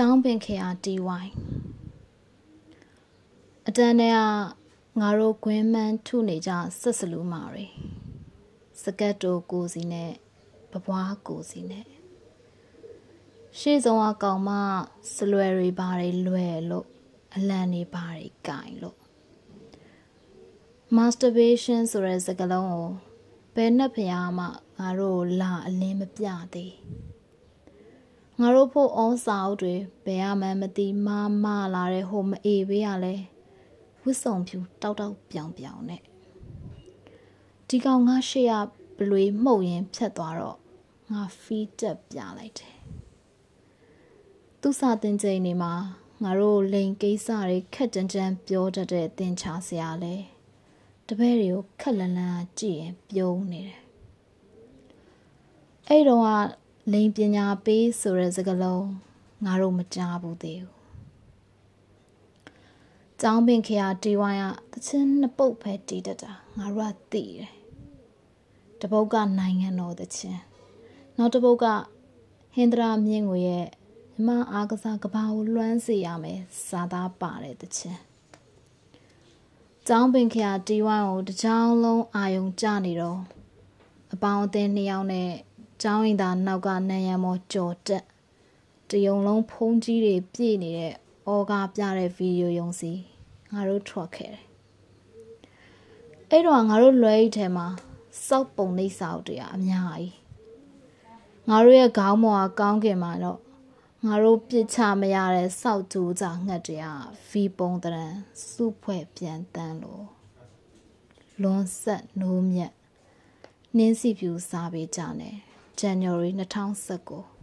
ကျောင်းပင်ခေယာတီဝိုင်းအတန်းထဲကငါတို့ခွင်းမှန်းထုနေကြဆက်စလူးမာတွေစကတ်တိုကိုစီနဲ့ပပွားကိုစီနဲ့ရှေ့ဆုံးအကောင်မစလွယ်တွေဘာတွေလွယ်လို့အလံတွေဘာတွေကင်လို့ masturbation ဆိုတဲ့စကားလုံးကိုဘယ်နှက်ဖျားမှငါတို့လာအလင်းမပြသေး ငါတို့ဖို့ဩစာအုပ်တွေဘယ်အမှန်မသိမမလာတဲ့ဟိုမအေးပေးရလဲဝစ်စုံဖြူတောက်တောက်ပြောင်ပြောင်နဲ့ဒီကောင်ငါရှေ့ရဘလွေမှုတ်ရင်ဖြတ်သွားတော့ငါဖီးတက်ပြလိုက်တယ်သူစာတင်ချိန်နေမှာငါတို့လိန်ကိစ္စတွေခက်ကြမ်းကြမ်းပြောတတ်တဲ့တင်ချဆရာလဲတပည့်တွေကိုခက်လန်းလန်းကြည့်ရင်ပြုံးနေတယ်အဲ့တော့က လိန်ပညာပေးဆိုတဲ့စကားလုံးငါတို့မကြားဘူးသေးဘူး။ကျောင်းပင်ခရာတီဝိုင်းကတချင်းနှစ်ပုတ်ပဲတီးတတ်တာငါတို့ကသိတယ်။တပုတ်ကနိုင်ငံတော်တချင်းနောက်တပုတ်ကဟင်္ဒရာမြင့်ကိုရဲ့မြမအားကစားကဘာကိုလွှမ်းစေရမယ်စာသားပါတယ်တချင်း။ကျောင်းပင်ခရာတီဝိုင်းကိုတကြောင်လုံးအာယုံကြနေတော့အပေါင်းအသင်းနှစ်ယောက်နဲ့ ကျောင်းရင်သာနောက်ကနံရံမောကြော်တက်တယုံလုံးဖုံးကြီးတွေပြည့်နေတဲ့အော်ကာပြတဲ့ဗီဒီယိုယုံစီငါတို့ထွက်ခဲ့တယ်အဲ့တော့ငါတို့လွယ်အိတ်ထဲမှာစောက်ပုံနေစာအုပ်တွေအများကြီးငါတို့ရဲ့ခေါင်းပေါ်ကကောင်းကင်မှာတော့ငါတို့ပြစ်ချမရတဲ့စောက်တူးကြငှက်တွေကဗီပုံတရံစုဖွဲ့ပြန်တန်းလို့လွန်ဆက်နိုးမြက်နှင်းစီဖြူစားပေးကြတယ် January 2019